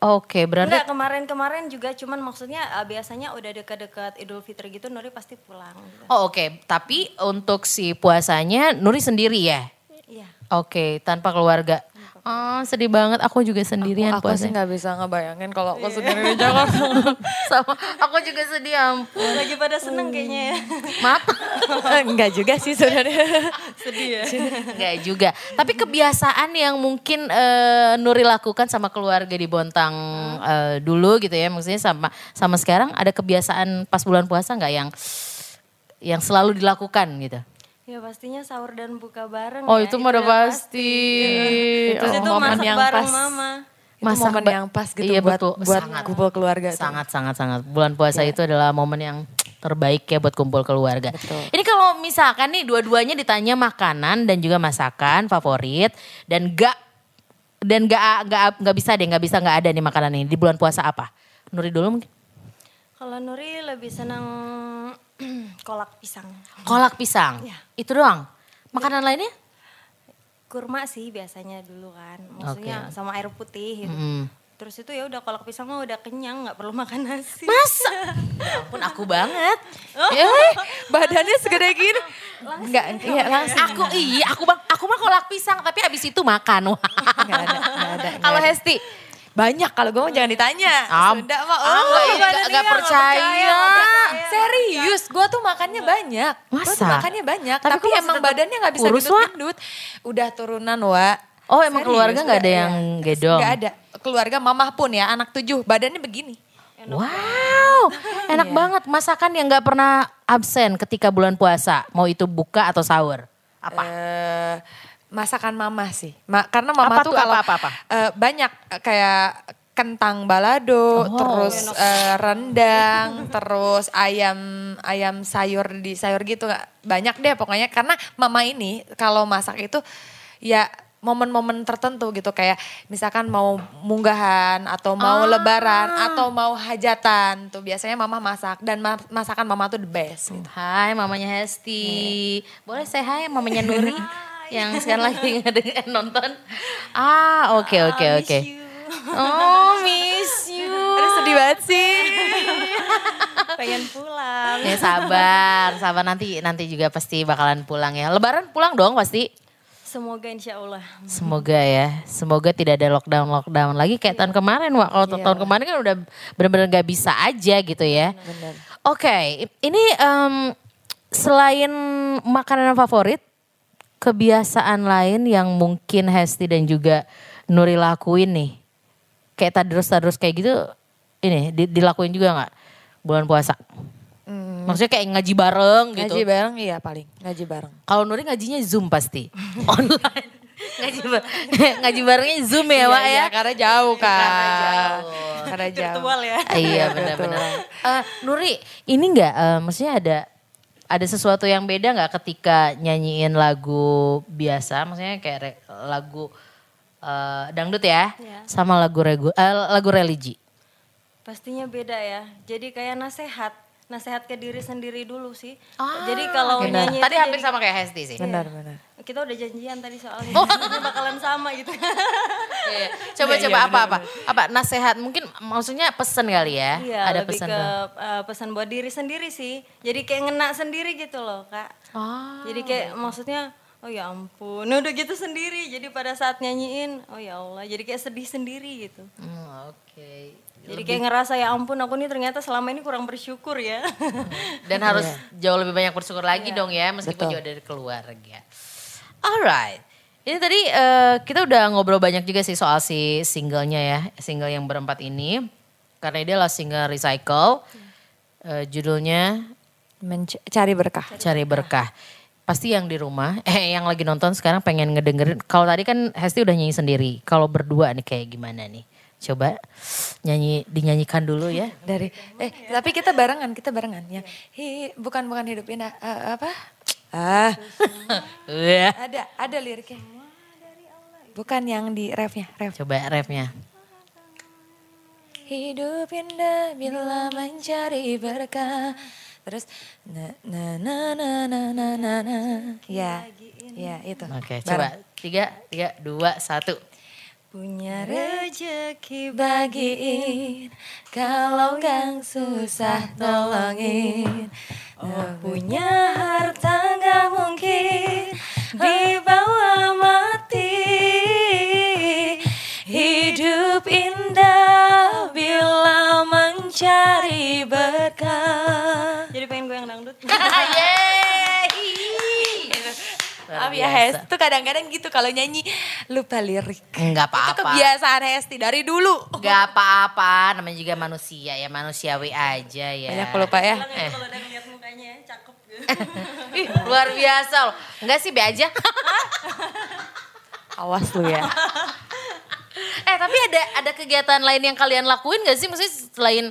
A: oke berarti
C: Enggak kemarin-kemarin juga cuman maksudnya eh, biasanya udah dekat-dekat Idul Fitri gitu Nuri pasti pulang. Gitu.
A: Oh oke, tapi untuk si puasanya Nuri sendiri ya?
C: Iya.
A: Oke, tanpa keluarga. Oh, sedih banget. Aku juga sendirian
B: aku
A: puasanya.
B: sih nggak bisa ngebayangin kalau aku sendiri di Jakarta. (laughs)
A: Sama, aku juga sedih ampun.
C: Lagi pada seneng kayaknya ya.
A: Maaf.
B: Enggak (laughs) juga sih sebenarnya. (laughs)
C: Sedih ya.
A: Enggak juga. Tapi kebiasaan yang mungkin eh, Nuri lakukan sama keluarga di Bontang eh, dulu gitu ya. Maksudnya sama sama sekarang ada kebiasaan pas bulan puasa nggak yang yang selalu dilakukan gitu?
C: Ya pastinya sahur dan buka bareng
A: Oh
C: ya.
A: itu mah udah pasti.
C: Terus
B: Oh,
C: itu
B: momen
C: masak
B: yang
C: bareng
B: pas.
C: mama.
B: Itu
A: Masak
B: momen yang pas gitu
A: Iya,
B: buat
A: betul.
B: buat
A: Sangat.
B: kumpul keluarga. tuh.
A: Sangat sangat sangat. Bulan puasa itu adalah momen yang terbaik ya buat kumpul keluarga.
B: Betul.
A: Ini kalau misalkan nih dua-duanya ditanya makanan dan juga masakan favorit dan gak dan gak gak gak bisa deh nggak bisa nggak ada nih makanan ini di bulan puasa apa? Nuri dulu mungkin.
C: Kalau Nuri lebih senang (clears throat) kolak pisang.
A: Kolak pisang.
C: Iya.
A: Itu doang. Makanan lainnya?
C: Kurma sih biasanya dulu kan. Maksudnya
A: Oke.
C: sama air putih gitu.
A: Mm.
C: Terus itu ya udah kolak pisang mah udah kenyang nggak perlu makan nasi.
A: Masa? (laughs) ya ampun aku banget.
B: Ya, badannya (laughs) segede gini. Enggak, iya langsung.
A: Aku iya, aku bang, aku mah kolak pisang tapi habis itu makan. Wah.
B: Enggak ada, enggak ada.
A: Kalau. Hesti,
B: banyak kalau gue mau jangan ditanya.
A: Am-
B: Sunda mah,
A: Ah,
B: oh
A: nggak-
B: ada
A: nggak
B: nih,
A: percaya.
B: Serius, gue tuh makannya banyak. Gue tuh
A: Masa?
B: makannya banyak,
A: Tapi
B: tapi, emang badannya nggak bisa gendut-gendut. Udah turunan, Wa.
A: Oh, emang keluarga nggak ada yang
B: iya.
A: gedong?
B: Nggak ada. Keluarga mamah pun ya, anak tujuh, badannya begini.
A: wow, enak banget. Masakan yang nggak pernah absen ketika bulan puasa, mau itu buka atau sahur. Apa?
B: Eh, masakan mama sih. Ma- karena mama
A: Apa
B: tuh
A: tuh,
B: kalau
A: apa, apa, apa?
B: eh, banyak eh, kayak kentang balado,
A: Oh,
B: terus eh, rendang, terus ayam ayam sayur di sayur gitu banyak deh pokoknya karena mama ini kalau masak itu ya momen-momen tertentu gitu kayak misalkan mau munggahan atau mau
A: Ah.
B: lebaran atau mau hajatan tuh biasanya mama masak dan ma- masakan mama tuh the best gitu.
A: Hai mamanya Hesti. Boleh saya hai mamanya Nuri (laughs) yang sekarang lagi (laughs) ngedengerin nonton. Ah, oke oke oke. Oh, miss you.
B: Aduh sedih banget sih. (laughs)
C: Pengen pulang.
A: Ya sabar, sabar nanti nanti juga pasti bakalan pulang ya. Lebaran pulang dong pasti.
C: Semoga insya Allah.
A: Semoga ya, semoga tidak ada lockdown lockdown lagi kayak tahun kemarin, Wak. Kalau tahun kemarin kan udah benar-benar nggak bisa aja gitu ya. Oke, ini em, selain makanan favorit, kebiasaan lain yang mungkin Hesti dan juga Nuri lakuin nih, kayak tadrus-tadrus kayak gitu, ini di- dilakuin juga nggak bulan puasa? Maksudnya kayak ngaji bareng gitu.
B: Ngaji bareng iya paling, ngaji bareng.
A: Kalau Nuri ngajinya Zoom pasti. (laughs) Online. ngaji, bar- (laughs) ngaji barengnya Zoom ya, Wak ya.
B: Iya, karena jauh kan.
A: Karena jauh.
B: Karena jauh.
C: Virtual ya.
A: iya benar-benar. Eh, Nuri, ini enggak eh, maksudnya ada ada sesuatu yang beda nggak ketika nyanyiin lagu biasa, maksudnya kayak re- lagu eh, dangdut ya,
C: Iya.
A: sama lagu regu, eh, lagu religi.
C: Pastinya beda ya. Jadi kayak nasehat. Nasehat ke diri sendiri dulu sih.
A: Ah,
C: jadi kalau
A: oke.
C: nyanyi
A: Tadi
C: itu
A: hampir
C: jadi-
A: sama kayak Hesti sih.
B: Benar, benar.
C: Kita udah janjian tadi soalnya.
A: Oh. (laughs)
C: Bakalan sama gitu. (laughs)
A: Iya. Coba-coba apa-apa. Apa nasehat mungkin maksudnya pesan kali ya.
C: Iya,
A: ada
C: lebih
A: pesan.
C: ke
A: dong.
C: uh, pesan buat diri sendiri sih. Jadi kayak ngena sendiri gitu loh, Kak.
A: Ah,
C: Jadi kayak maksudnya oh ya ampun, udah gitu sendiri. Jadi pada saat nyanyiin, oh ya Allah, jadi kayak sedih sendiri gitu.
A: Hmm, Oke.
C: Jadi kayak ngerasa ya ampun aku nih ternyata selama ini kurang bersyukur ya. (laughs)
A: Dan harus jauh lebih banyak bersyukur lagi dong ya meskipun
B: Betul.
A: jauh dari keluarga. Alright. Ini tadi eh, kita udah ngobrol banyak juga sih soal si singlenya ya. Single yang berempat ini. Karena dia adalah single Recycle. Eh, judulnya
B: Menc- cari berkah.
A: Cari Berkah. Pasti yang di rumah, (laughs) eh yang lagi nonton sekarang pengen ngedengerin. Kalau tadi kan Hesti udah nyanyi sendiri. Kalau berdua nih kayak gimana nih? coba nyanyi dinyanyikan dulu ya.
B: Dari eh tapi kita barengan kita barengan ya. Hi, bukan bukan hidup indah uh, apa? Ah.
A: Iya.
B: Ada ada liriknya. Bukan yang di refnya ref.
A: Coba refnya.
B: Hidup indah bila mencari berkah. Terus na na na na na na na ya ya itu.
A: Oke
B: okay,
A: coba. Tiga tiga dua satu.
C: Punya rezeki
B: bagiin. Kalau gang susah tolongin oh, punya harta nggak mungkin. Dibawa mati. Hidup indah bila mencari berkah
C: Jadi pengen gue yang dangdut. (laughs)
A: Luar
B: Maaf ya. Hesti tuh kadang-kadang gitu kalau nyanyi lupa lirik.
A: Enggak
B: Itu
A: apa-apa.
B: kebiasaan Hesti dari dulu.
A: Enggak apa-apa, namanya juga manusia ya, manusiawi aja ya.
B: Banyak lupa ya.
C: Itu kalau udah ngeliat mukanya cakep gitu. (laughs)
A: Ih, luar biasa loh. Enggak sih, be aja.
B: Awas lu ya. (laughs)
A: eh, tapi ada ada kegiatan lain yang kalian lakuin gak sih? Maksudnya selain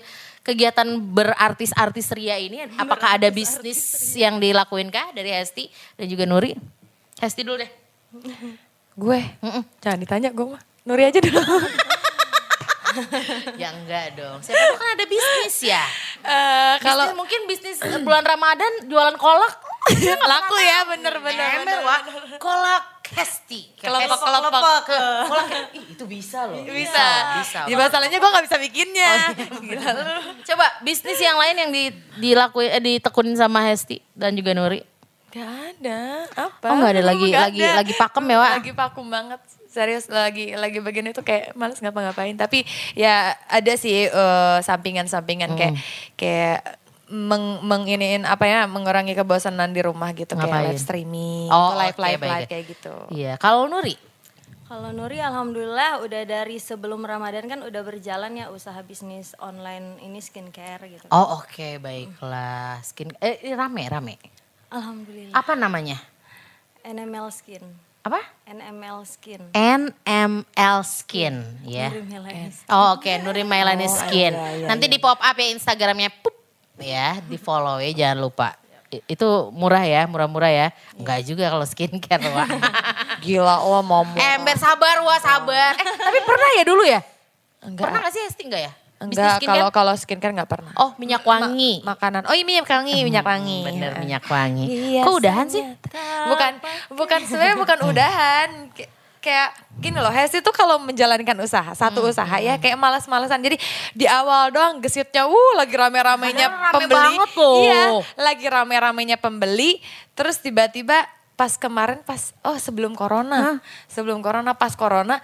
A: kegiatan berartis-artis ria ini, apakah ada bisnis yang dilakuin kah dari Hesti dan juga Nuri? Hesti dulu deh.
B: Gue, jangan ditanya gue mah. Nuri aja dulu. (laughs)
A: ya enggak dong. Siapa tahu kan ada bisnis ya. (laughs)
B: Eh,
A: Kalau mungkin bisnis bulan Ramadan jualan kolak. (laughs)
B: laku ya bener-bener.
A: Ember, Wak. Kolak Hesti.
B: Kelompok
A: Hesti.
B: kelompok.
A: Ke- kolak Ih, itu bisa loh.
B: Bisa.
A: Bisa.
B: Ya
A: Wak.
B: masalahnya gue gak bisa bikinnya. Gila lu.
A: Coba bisnis yang lain yang di, dilakuin eh, ditekunin sama Hesti dan juga Nuri.
B: Gak ada. Apa?
A: Oh, nggak ada lagi-
B: Nggak
A: lagi- lagi pakem ya, Wak?
B: Lagi pakem banget. Serius lagi lagi bagian itu kayak males ngapa-ngapain. Tapi ya ada sih eh, sampingan-sampingan kayak
A: Hmm.
B: kayak meng, menginiin apa ya mengurangi kebosanan di rumah gitu
A: Ngapain?
B: kayak live streaming,
A: Oh,
B: live live
A: baik.
B: live kayak gitu.
A: Iya, kalau Nuri?
C: Kalau Nuri alhamdulillah udah dari sebelum Ramadan kan udah berjalan ya usaha bisnis online ini skincare gitu.
A: Oh oke, baiklah. Skin, eh rame, rame.
C: Alhamdulillah.
A: Apa namanya?
C: NML Skin.
A: Apa?
C: NML Skin.
A: NML Skin, ya.
C: Nuri Melani.
A: Oh oke, Nuri Mailani
B: Oh,
A: Skin.
B: iya, iya,
A: Nanti di pop up ya Instagramnya, pup, ya, di follow ya, jangan lupa. Itu murah ya, murah-murah ya. Enggak juga kalau skincare, Wak. (laughs)
B: Gila lo mau
A: Ember sabar, Wak, sabar. Eh, tapi pernah ya dulu ya?
B: Enggak.
A: Pernah gak sih Hesti enggak ya?
B: Enggak, kalau kalau skincare enggak pernah.
A: Oh, minyak wangi.
B: Ma- makanan. Oh iya minyak wangi, minyak wangi.
A: Bener,
B: Heeh.
A: minyak wangi.
B: Iya,
A: Kok udahan sih?
B: Bukan, bukan sebenarnya bukan (laughs) udahan. Kay- Kayak gini loh, Hesti tuh kalau menjalankan usaha, satu
A: Hmm,
B: usaha ya kayak malas-malasan. Jadi di awal doang gesitnya, uh lagi rame-ramenya
A: rame
B: pembeli.
A: banget loh.
B: Iya, lagi rame-ramenya pembeli. Terus tiba-tiba pas kemarin pas, oh sebelum corona, sebelum corona, pas corona,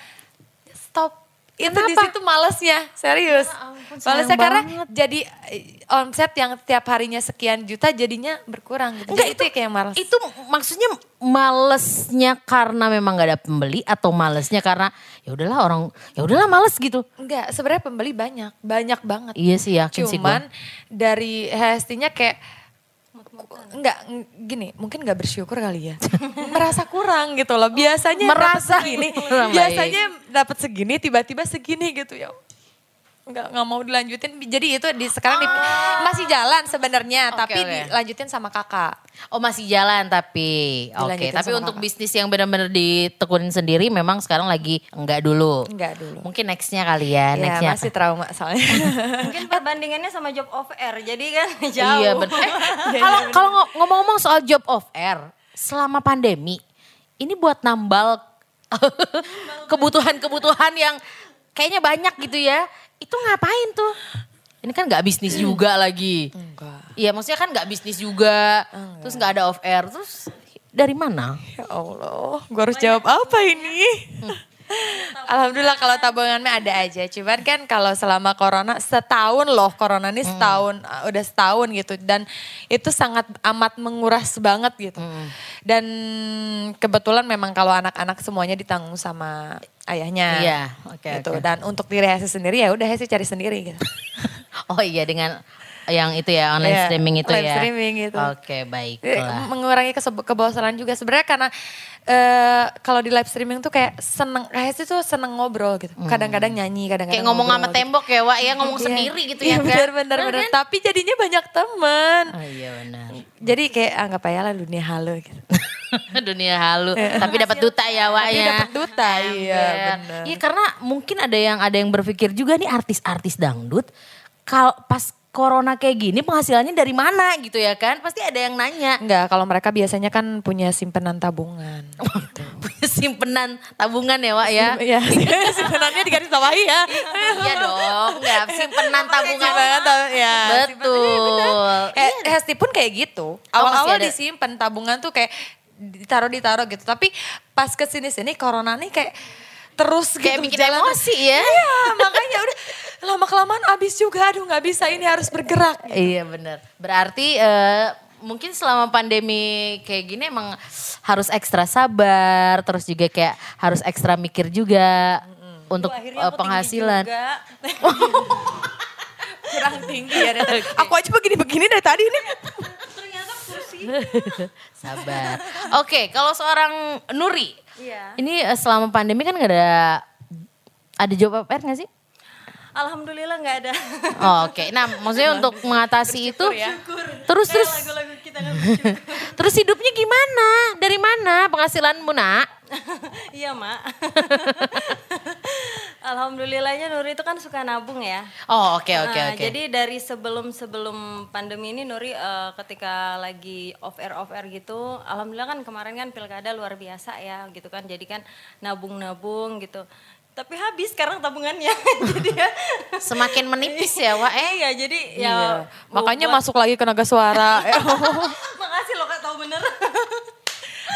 B: Itu di situ malesnya, serius.
A: ampun,
B: malesnya karena
A: banget.
B: jadi eh, omset yang tiap harinya sekian juta jadinya berkurang gitu.
A: Enggak
B: Jadi
A: itu,
B: itu kayak males.
A: Itu maksudnya malesnya karena memang gak ada pembeli atau malesnya karena ya udahlah orang ya udahlah males gitu.
B: Enggak, sebenarnya pembeli banyak, banyak banget.
A: Iya sih yakin sih
B: Cuman
A: gue.
B: dari HST-nya kayak enggak ng- gini, mungkin nggak bersyukur kali ya. (laughs) Merasa kurang gitu loh. Biasanya
A: Merasa
B: segini,
A: kurang, baik.
B: biasanya dapat segini tiba-tiba segini gitu ya. Enggak nggak mau dilanjutin. Jadi itu di sekarang di- masih jalan sebenarnya,
A: Oke,
B: tapi
A: oke.
B: dilanjutin sama kakak.
A: Oh masih jalan tapi oke
B: Dilanjutin
A: tapi untuk
B: kakak.
A: bisnis yang benar-benar ditekunin sendiri memang sekarang lagi enggak dulu.
B: Enggak dulu.
A: Mungkin nextnya kali ya,
B: Ya,
A: nextnya.
B: masih trauma soalnya. (laughs)
C: Mungkin perbandingannya sama job of air. Jadi kan jauh.
A: Iya benar. Eh, (laughs) kalau kalau ngo- ngomong-ngomong soal job of air selama pandemi ini buat nambal (laughs) kebutuhan-kebutuhan yang kayaknya banyak gitu ya. Itu ngapain tuh? Ini kan nggak bisnis juga lagi.
B: Enggak.
A: Iya maksudnya kan nggak bisnis juga. Terus nggak ada off air. Terus dari mana?
B: Ya Allah, gue harus jawab apa ini? Alhamdulillah kalau tabungannya ada aja. Cuman kan kalau selama corona setahun loh, corona ini setahun, uh, udah setahun gitu. Dan itu sangat amat menguras banget gitu. Dan kebetulan memang kalau anak-anak semuanya ditanggung sama ayahnya.
A: Iya, oke,
B: gitu.
A: oke.
B: Dan untuk diri Hesi sendiri ya udah Hesi cari sendiri gitu. (laughs)
A: Oh iya dengan yang itu ya online
B: Iya,
A: streaming itu
B: live
A: ya.
B: streaming gitu.
A: Oke
B: Eh,
A: baiklah.
B: mengurangi kebosanan juga sebenarnya karena eh kalau di live streaming tuh kayak seneng kayak sih tuh seneng ngobrol gitu kadang-kadang nyanyi kadang-kadang
A: Kayak ngomong sama
B: gitu.
A: tembok ya Wak ya ngomong
B: Iya.
A: sendiri gitu
B: Iya,
A: ya kan.
B: benar benar
A: kan?
B: tapi jadinya banyak temen
A: Oh iya benar.
B: jadi kayak anggap aja lah dunia halo gitu (laughs) (laughs)
A: Dunia halu. Tapi dapat duta ya Wak
B: Tapi
A: ya.
B: dapat duta, iya, benar.
A: Iya karena mungkin ada yang ada yang berpikir juga nih artis-artis dangdut kalau pas corona kayak gini penghasilannya dari mana gitu ya kan? Pasti ada yang nanya.
B: enggak kalau mereka biasanya kan punya simpenan tabungan (laughs) gitu.
A: Punya simpenan tabungan ya Wak ya.
B: Iya, (laughs) simpenannya di garis bawahi ya.
A: iya dong, enggak simpenan tabungan.
B: Simpenan ya,
A: Betul.
B: Eh, Hesti pun kayak gitu.
A: Oh,
B: Awal-awal
A: ada.
B: disimpan tabungan tuh kayak ditaruh-ditaruh gitu. Tapi pas ke sini-sini corona nih kayak terus
A: Kayak
B: gitu
A: bikin
B: jalan.
A: emosi ya. (laughs)
B: Iya, makanya udah lama kelamaan abis juga. Aduh nggak bisa ini harus bergerak.
A: Iya benar. Berarti eh, mungkin selama pandemi kayak gini emang harus ekstra sabar, terus juga kayak harus ekstra mikir juga untuk eh,
C: aku tinggi
A: penghasilan. (laughs)
B: Kurang tinggi ya. dari- Aku aja begini-begini dari tadi ini. (laughs)
A: Sabar. Oke, kalau seorang Nuri,
C: Iya.
A: ini eh, selama pandemi kan nggak ada ada job apa nggak sih?
C: Alhamdulillah nggak ada.
A: Oh, Oke, nah maksudnya untuk mengatasi itu, terus terus
C: Lagu-lagu kita kan (laughs)
A: terus hidupnya gimana? Dari mana penghasilanmu nak? (laughs)
C: Iya mak. Alhamdulillahnya Nuri itu kan suka nabung ya.
A: Oh oke oke
C: Nah,
A: oke.
C: Jadi dari sebelum sebelum pandemi ini Nuri eh, ketika lagi off air off air gitu, alhamdulillah kan kemarin kan pilkada luar biasa ya gitu kan. Jadi kan nabung-nabung gitu. Tapi habis sekarang tabungannya. (laughs) jadi ya
A: Semakin menipis ya, Wak. Eh,
C: iya jadi ya
B: Makanya
C: buat-
B: masuk lagi ke naga suara. (laughs)
C: Makasih loh Kak tahu bener.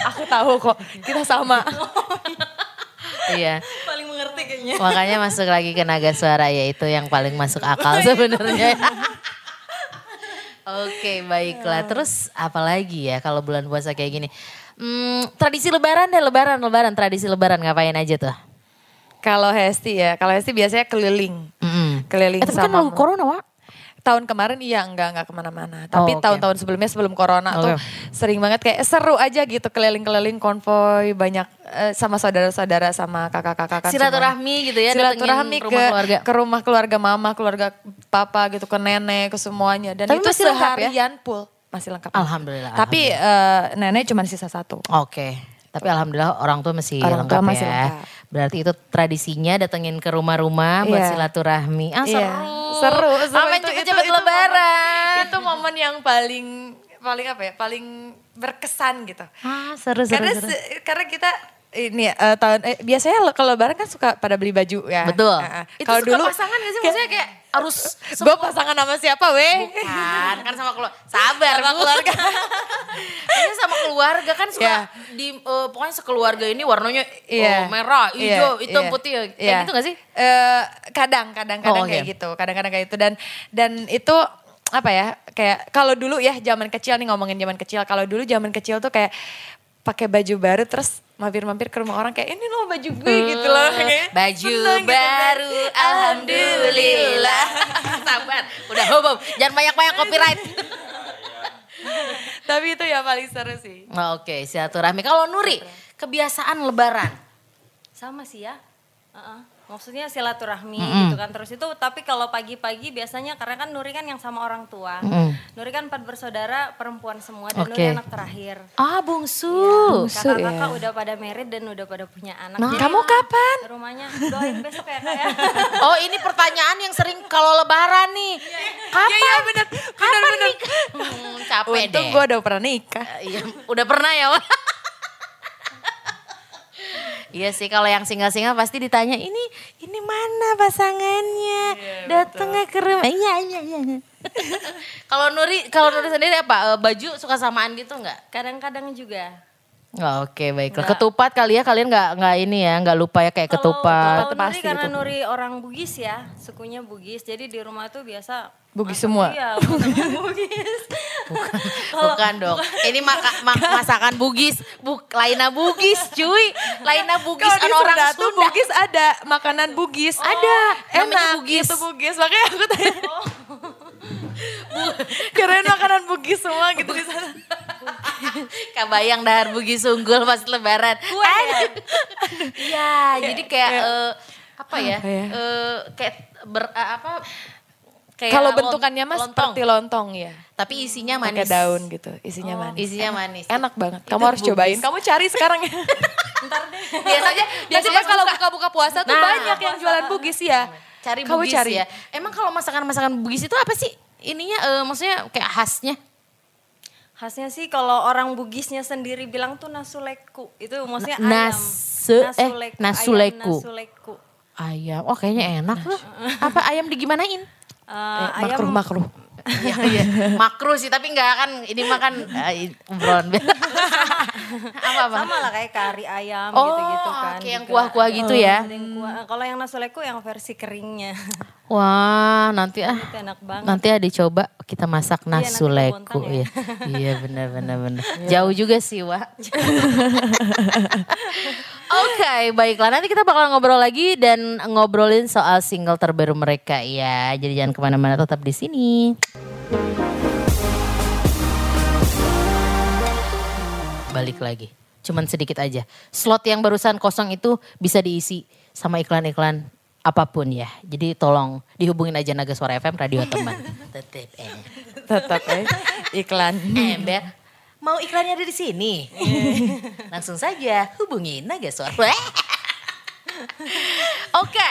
B: Aku tahu kok, kita sama. (laughs)
A: Iya. (laughs)
C: Paling mengerti kayaknya.
A: Makanya masuk lagi ke naga suara ya itu yang paling masuk akal sebenarnya. (laughs) Oke baiklah. Terus apa lagi ya kalau bulan puasa kayak gini? Hmm, tradisi lebaran deh lebaran lebaran tradisi lebaran ngapain aja tuh?
B: Kalau Hesti ya, kalau Hesti biasanya keliling.
A: Mm-mm.
B: Keliling
A: Eh, tapi kan
B: sama
A: lagu corona Wak.
B: Tahun kemarin iya enggak enggak ke mana-mana tapi
A: Oh,
B: tahun-tahun sebelumnya sebelum corona tuh
A: Oke.
B: sering banget kayak seru aja gitu keliling-keliling konvoy banyak eh, sama saudara-saudara sama kakak-kakak kan
A: Silaturahmi gitu ya,
B: silaturahmi ke
A: rumah keluarga.
B: ke rumah keluarga mama keluarga papa gitu ke nenek ke semuanya dan
A: Tapi
B: itu
A: masih lengkap ya?
B: seharian full masih lengkap
A: Alhamdulillah,
B: tapi eh, nenek cuma sisa satu
A: Oke. Tapi alhamdulillah orang tua masih
B: Orang
A: lengkap
B: tua masih
A: ya.
B: lengkap.
A: Berarti itu tradisinya datengin ke rumah-rumah buat
B: Iya.
A: silaturahmi. Ah seru.
B: Iya, seru, seru.
A: Sampai
B: Itu-
A: cepet-cepet lebaran.
B: itu momen yang paling paling apa ya paling berkesan gitu
A: Ah seru seru
B: karena
A: seru.
B: se- karena kita ini eh, tahun eh, biasanya kalau lebaran kan suka pada beli baju ya.
A: Betul.
B: Heeh.
A: Itu
B: Kalau
A: suka
B: dulu
A: pasangan gak sih? Maksudnya kayak harus (laughs)
B: gue pasangan sama siapa weh?
A: Bukan, kan sama keluarga. (laughs) Sabar,
B: Sama keluarga. (laughs)
A: Ini sama keluarga kan suka
B: Iya.
A: di eh, pokoknya sekeluarga ini warnanya
B: Iya.
A: oh, merah, hijau,
B: Iya,
A: hitam,
B: iya.
A: putih. ya. Kayak
B: Iya.
A: gitu gak sih?
B: Eh, kadang, kadang-kadang
A: Oh, oke.
B: kayak gitu, kadang-kadang kayak gitu dan dan itu apa ya kayak kalau dulu ya zaman kecil nih ngomongin zaman kecil kalau dulu zaman kecil tuh kayak pakai baju baru terus mampir-mampir ke rumah orang kayak ini loh baju gue gitu loh kayak
A: Baju
B: seneng gitu kan.
A: baru, alhamdulillah. (laughs) Sabar, udah hop. jangan banyak-banyak copyright. (laughs)
B: tapi itu ya paling seru sih
A: Oke, silaturahmi. Kalau Nuri, kebiasaan lebaran.
C: Sama sih ya. Heeh. Maksudnya silaturahmi gitu kan terus itu tapi kalau pagi-pagi biasanya karena kan Nuri kan yang sama orang tua. Nuri kan empat bersaudara perempuan semua dan
A: Oke.
C: Nuri anak terakhir.
A: Ah, bungsu.
B: Bungsu
C: Kakak-kakak
B: ya.
C: udah pada married dan udah pada punya anak.
B: Nah,
C: Jadi
B: kamu kapan?
C: Rumahnya doain besok ya kak ya. (laughs)
A: Oh, ini pertanyaan yang sering kalau lebaran nih. Kapan?
B: Iya, iya, bener.
A: Kapan
B: Bener, bener.
A: nikah? Hmm, capek
B: untung
A: deh.
B: gue udah pernah nikah
A: Iya, udah pernah ya? Iya sih kalau yang single-single pasti ditanya ini ini mana pasangannya? Datangnya ke rumah iya iya iya. (laughs) Kalau Nuri kalau Nuri sendiri apa? Eh, baju suka samaan gitu nggak?
C: Kadang-kadang juga.
A: Oh, Oke baiklah ketupat kali ya kalian nggak nggak ini ya nggak lupa ya kayak ketupat
C: Kalau Nuri
B: pasti
C: karena
B: itu.
C: Nuri orang Bugis ya, sukunya Bugis. Jadi di rumah tuh biasa
B: Bugis semua?
C: Iya, (laughs) Bugis.
A: bukan dong ini maka, ma- masakan Bugis buk lainnya Bugis cuy lainnya Bugis
B: Kalau
A: kan orang
B: Sunda tuh
A: Sunda
B: Bugis ada makanan Bugis.
A: Ada, namanya
B: Enak
A: Bugis.
B: itu Bugis. Makanya aku tanya. Keren makanan Bugis semua gitu di sana.
A: Kabayang dahar Bugis unggul pas lebaran. Iya, jadi kayak eh, apa ya?
B: Apa ya?
A: eh, kayak ber eh, apa? Kayak
B: Kalau bentukannya mas
A: lontong.
B: seperti lontong ya.
A: tapi isinya
B: Pakai
A: manis.
B: daun gitu. Isinya manis.
A: Isinya manis.
B: Enak banget.
A: Itu
B: Kamu harus
A: Bugis.
B: cobain. Kamu cari sekarang ya. (laughs)
C: Ntar deh.
A: Biasanya
B: Biasanya kalau buka-buka puasa tuh
A: Nah.
B: banyak yang jualan Bugis ya.
A: cari
B: Kamu
A: Bugis
B: cari.
A: ya. Emang kalau masakan-masakan Bugis itu apa sih? Ininya eh, maksudnya kayak khasnya.
C: Khasnya sih kalau orang Bugisnya sendiri bilang tuh nasuleku. Itu maksudnya
A: Na-
C: ayam.
A: nasu- eh,
C: ayam
A: nasuleku.
C: nasuleku.
A: Ayam. Oh, kayaknya enak tuh. Apa ayam digimanain?
C: Eh,
B: Eh,
C: ayam
B: makruh makruh. (laughs)
A: Iya, iya. Makro sih, tapi enggak kan ini makan uh, obrolan (laughs) apa apa?
C: sama lah kayak kari ayam
A: Oh,
C: gitu-gitu kan.
A: oke, yang
C: juga.
A: kuah-kuah gitu ya.
C: Yang kuah. Kalau yang nasuleku yang versi keringnya.
A: Wah, nanti ah.
C: Itu enak banget.
A: Nanti ada coba kita masak
C: Iya,
A: nasuleku
C: ke Bontang
A: ya. (laughs) iya benar benar benar. (laughs) Jauh juga sih, Wak. (laughs) Oke, baiklah. Nanti kita bakal ngobrol lagi dan ngobrolin soal single terbaru mereka ya. Jadi jangan ke mana-mana, tetap di sini. Balik lagi. Cuman sedikit aja. Slot yang barusan kosong itu bisa diisi sama iklan-iklan apa pun ya. Jadi tolong dihubungin aja Naga Suara FM radio teman. (laughs) Tetep eh.
B: Tetap ya. Iklan.
A: Ember, mau iklannya ada di sini. (laughs) Langsung saja hubungi Naga Suara. (laughs) Oke.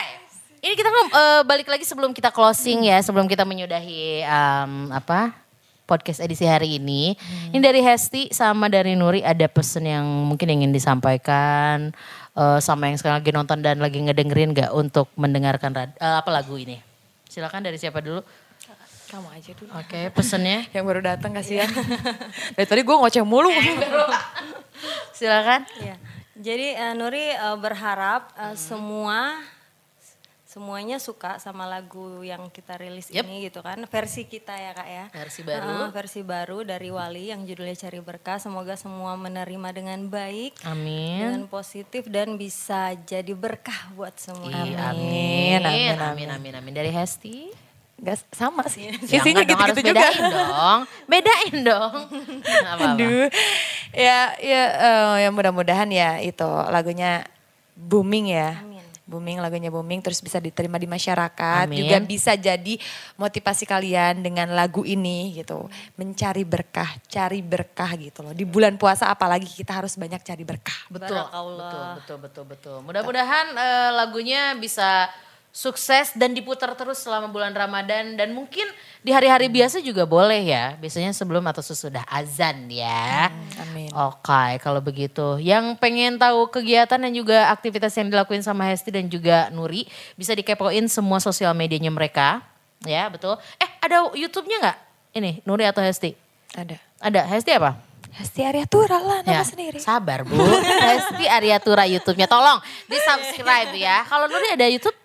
A: Ini kita ngom- eh, balik lagi sebelum kita closing ya, sebelum kita menyudahi em, apa podcast edisi hari ini. Ini dari Hesti sama dari Nuri ada pesan yang mungkin ingin disampaikan eh, sama yang sekarang lagi nonton dan lagi ngedengerin nggak untuk mendengarkan rad- eh, apa lagu ini? Silakan dari siapa dulu?
B: Kamu aja dulu.
A: Oke, pesannya. (laughs)
B: Yang baru datang kasihan. (laughs) Dari tadi gue ngoceh mulu. (laughs)
A: silakan.
C: Iya. Jadi eh, Nuri eh, berharap eh, semua semuanya suka sama lagu yang kita rilis
A: Yep.
C: ini gitu kan. Versi kita ya Kak ya.
A: Versi baru.
C: Heeh, versi baru dari Wali yang judulnya Cari Berkah. Semoga semua menerima dengan baik,
A: Amin.
C: dengan positif dan bisa jadi berkah buat semua.
A: Iya,
B: Amin,
A: amin,
B: amin,
A: amin, amin, amin. Dari Hesti.
B: Gak sama sih.
A: Ya,
B: Isinya
A: enggak dong, harus
B: gitu-gitu juga.
A: bedain dong. (laughs) Bedain dong. Nggak apa-apa.
B: Aduh. Ya, ya, eh, ya mudah-mudahan ya itu lagunya booming ya.
C: Amin.
B: Booming lagunya booming terus bisa diterima di masyarakat.
A: Amin.
B: Juga bisa jadi motivasi kalian dengan lagu ini gitu. Mencari berkah, cari berkah gitu loh. Di bulan puasa apalagi kita harus banyak cari berkah.
A: Betul,
C: Barakallah.
A: betul, betul, betul, betul. Mudah-mudahan eh, lagunya bisa sukses dan diputar terus selama bulan Ramadan dan mungkin di hari-hari biasa juga boleh ya. Biasanya sebelum atau sesudah azan ya.
B: Amin.
A: Oke, kalau begitu. Yang pengen tahu kegiatan dan juga aktivitas yang dilakuin sama Hesti dan juga Nuri, bisa dikepoin semua sosial medianya mereka. Ya, betul. Eh, ada YouTube-nya nggak? Ini, Nuri atau Hesti?
B: Ada.
A: Ada, Hesti apa?
B: Hesti Aryatura lah nama
A: Ya,
B: sendiri.
A: Sabar Bu, (laughs) Hesti Aryatura YouTube-nya. Tolong di subscribe ya. Kalau Nuri ada YouTube?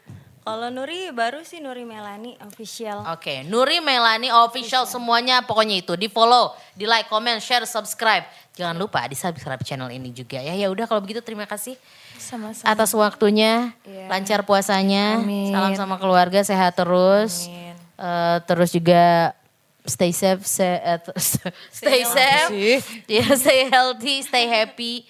C: Kalau Nuri baru sih Nuri Melani official.
A: Oke, Nuri Melani official semuanya pokoknya itu di follow, di like, comment, share, subscribe. Jangan lupa di subscribe channel ini juga ya. Ya udah kalau begitu terima kasih
B: Sama-sama.
A: atas waktunya,
B: Iya.
A: lancar puasanya,
B: Amin.
A: salam sama keluarga, sehat terus.
B: Amin.
A: Eh, terus juga stay safe, eh, (laughs) stay safe, ya stay healthy, stay happy.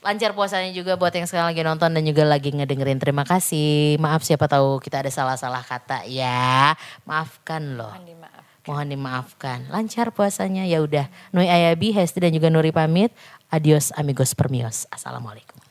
A: Lancar puasanya juga buat yang sekarang lagi nonton dan juga lagi ngedengerin. Terima kasih. Maaf siapa tahu kita ada salah-salah kata ya. Maafkan loh.
B: Mohon dimaaf.
A: Mohon dimaafkan. Lancar puasanya ya udah. Nui Ayabi, Hesti dan juga Nuri pamit. Adios amigos permios. Assalamualaikum.